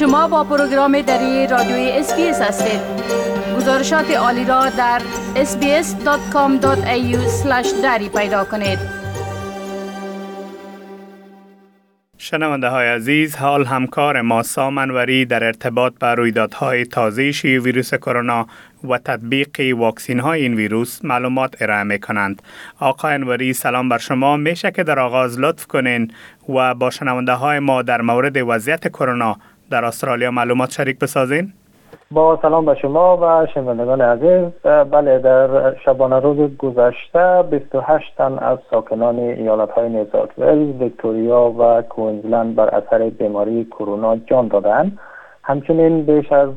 شما با پروگرام دری رادیوی SBS هستید. گزارشات عالی را در sbs.com.au دری پیدا کنید. شنونده های عزیز حال همکار ما سام انوری در ارتباط به رویدادهای تازه شیوع ویروس کرونا و تطبیق واکسین های این ویروس معلومات ارائه می کنند. آقای انوری سلام بر شما. میشه که در آغاز لطف کنین و با شنونده های ما در مورد وضعیت کرونا در استرالیا معلومات شریک بسازین؟ با سلام به شما و شنوندگان عزیز. بله در شبانه روز گذشته 28 تن از ساکنان ایالت های ولز ویکتوریا و کوینزلند بر اثر بیماری کرونا جان دادند همچنین بیش از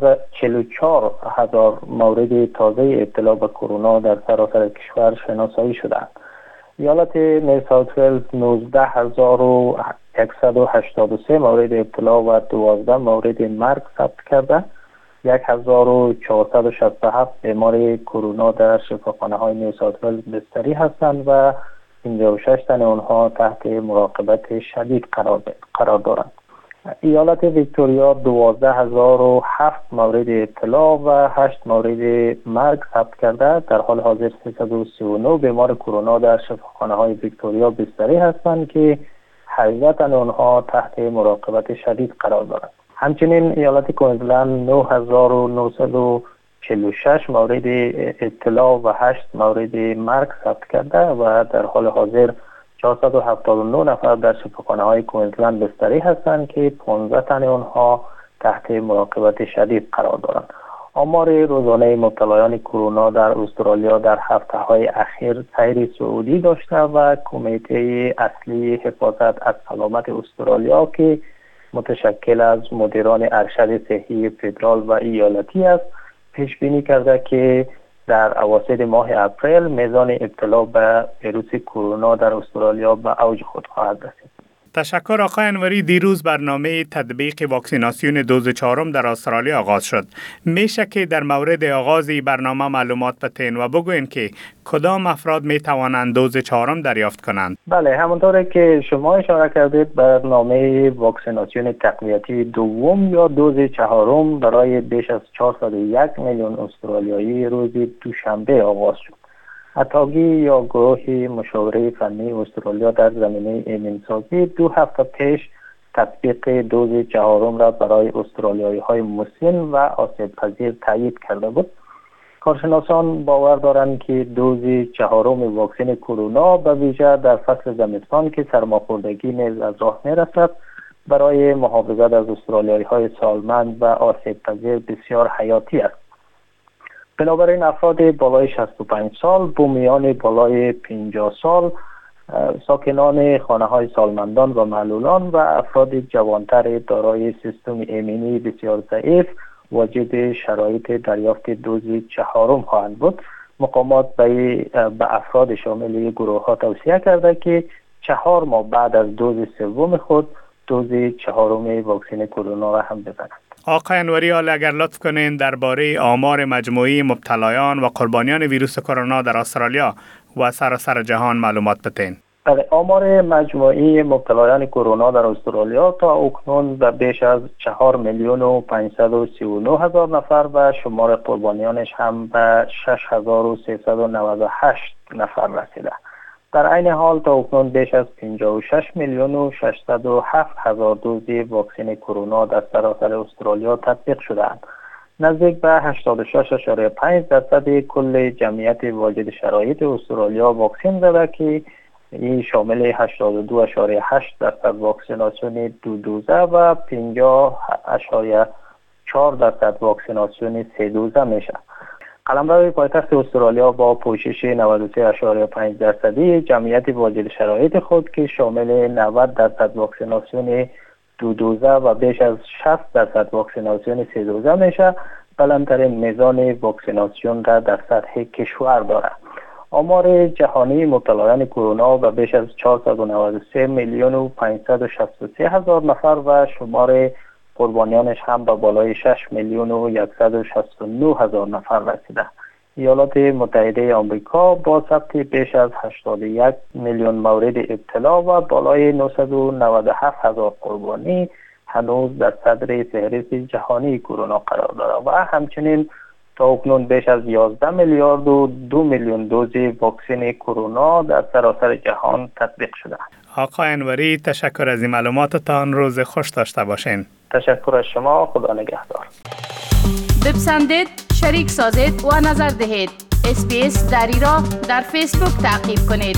44 هزار مورد تازه ابتلا به کرونا در سراسر کشور شناسایی شدند ایالت ولز 19183 مورد ابتلا و 12 مورد مرگ ثبت کرده 1467 بیمار کرونا در شفاخانه های نیوسات بستری هستند و 56 تن آنها تحت مراقبت شدید قرار دارند. ایالت ویکتوریا 12007 مورد اطلاع و 8 مورد مرگ ثبت کرده در حال حاضر 339 بیمار کرونا در شفاخانه های ویکتوریا بستری هستند که 18 تن آنها تحت مراقبت شدید قرار دارند. همچنین ایالت کوینزلند 9946 مورد اطلاع و 8 مورد مرگ ثبت کرده و در حال حاضر 479 نفر در شفاخانه های کوینزلند بستری هستند که 15 تن آنها تحت مراقبت شدید قرار دارند. آمار روزانه مبتلایان کرونا در استرالیا در هفته های اخیر سیر سعودی داشته و کمیته اصلی حفاظت از سلامت استرالیا که متشکل از مدیران ارشد صحی فدرال و ایالتی است پیش بینی کرده که در اواسط ماه اپریل میزان ابتلا به ویروس کرونا در استرالیا به اوج خود خواهد رسید. تشکر آقای انوری دیروز برنامه تطبیق واکسیناسیون دوز چهارم در استرالیا آغاز شد. میشه که در مورد آغاز برنامه معلومات بتین و بگوین که کدام افراد می توانند دوز چهارم دریافت کنند. بله همونطور که شما اشاره کردید برنامه واکسیناسیون تقویتی دوم یا دوز چهارم برای بیش از 401 میلیون استرالیایی روز دوشنبه آغاز شد. اتاگی یا گروه مشاوره فنی استرالیا در زمینه ایمنسازی دو هفته پیش تطبیق دوز چهارم را برای استرالیایی های مسن و آسیب پذیر تایید کرده بود. کارشناسان باور دارند که دوز چهارم واکسن کرونا به ویژه در فصل زمستان که سرماخوردگی نیز از راه می‌رسد برای محافظت از استرالیایی های سالمند و آسیب پذیر بسیار حیاتی است. بنابراین افراد بالای 65 سال بومیان بالای 50 سال ساکنان خانه های سالمندان و معلولان و افراد جوانتر دارای سیستم ایمنی بسیار ضعیف واجد شرایط دریافت دوز چهارم خواهند بود. مقامات به افراد شامل گروه ها توصیه کرده که چهار ماه بعد از دوز سوم خود دوز چهارم واکسن کرونا را هم بزنند. آقای انوری حال اگر لطف کنین درباره آمار مجموعی مبتلایان و قربانیان ویروس کرونا در استرالیا و سراسر جهان معلومات بتین بله آمار مجموعی مبتلایان کرونا در استرالیا تا اکنون به بیش از چهار میلیون و 539 هزار نفر و شمار قربانیانش هم به 6398 نفر رسیده. در عین حال تا اکنون بیش از 56 میلیون و 607 هزار دوز واکسن کرونا در سراسر استرالیا تطبیق شدهاند. نزدیک به 86.5 درصد کل جمعیت واجد شرایط استرالیا واکسن زده که این شامل 82.8 درصد واکسیناسیون دو دوزه و 50.4 درصد واکسیناسیون سه دوزه میشه. قلمرو پایتخت استرالیا با پوشش 93.5 درصدی جمعیت واجد شرایط خود که شامل 90 درصد واکسیناسیون دو دوزه و بیش از 60 درصد واکسیناسیون سه دوزه میشه بلندترین میزان واکسیناسیون را در سطح کشور دارد. آمار جهانی مبتلایان کرونا به بیش از 493 میلیون و 563 هزار نفر و شمار قربانیانش هم به بالای 6 میلیون و 169 هزار نفر رسیده ایالات متحده آمریکا با ثبت بیش از 81 میلیون مورد ابتلا و بالای 997 هزار قربانی هنوز در صدر فهرست جهانی کرونا قرار دارد و همچنین تا اکنون بیش از 11 میلیارد و دو میلیون دوز واکسن کرونا در سراسر جهان تطبیق شده آقای انوری تشکر از این معلوماتتان. روز خوش داشته باشین. تشکر از شما. خدا نگهدار. بپسندید شریک سازید و نظر دهید. اسپیس دری را در فیسبوک تعقیب کنید.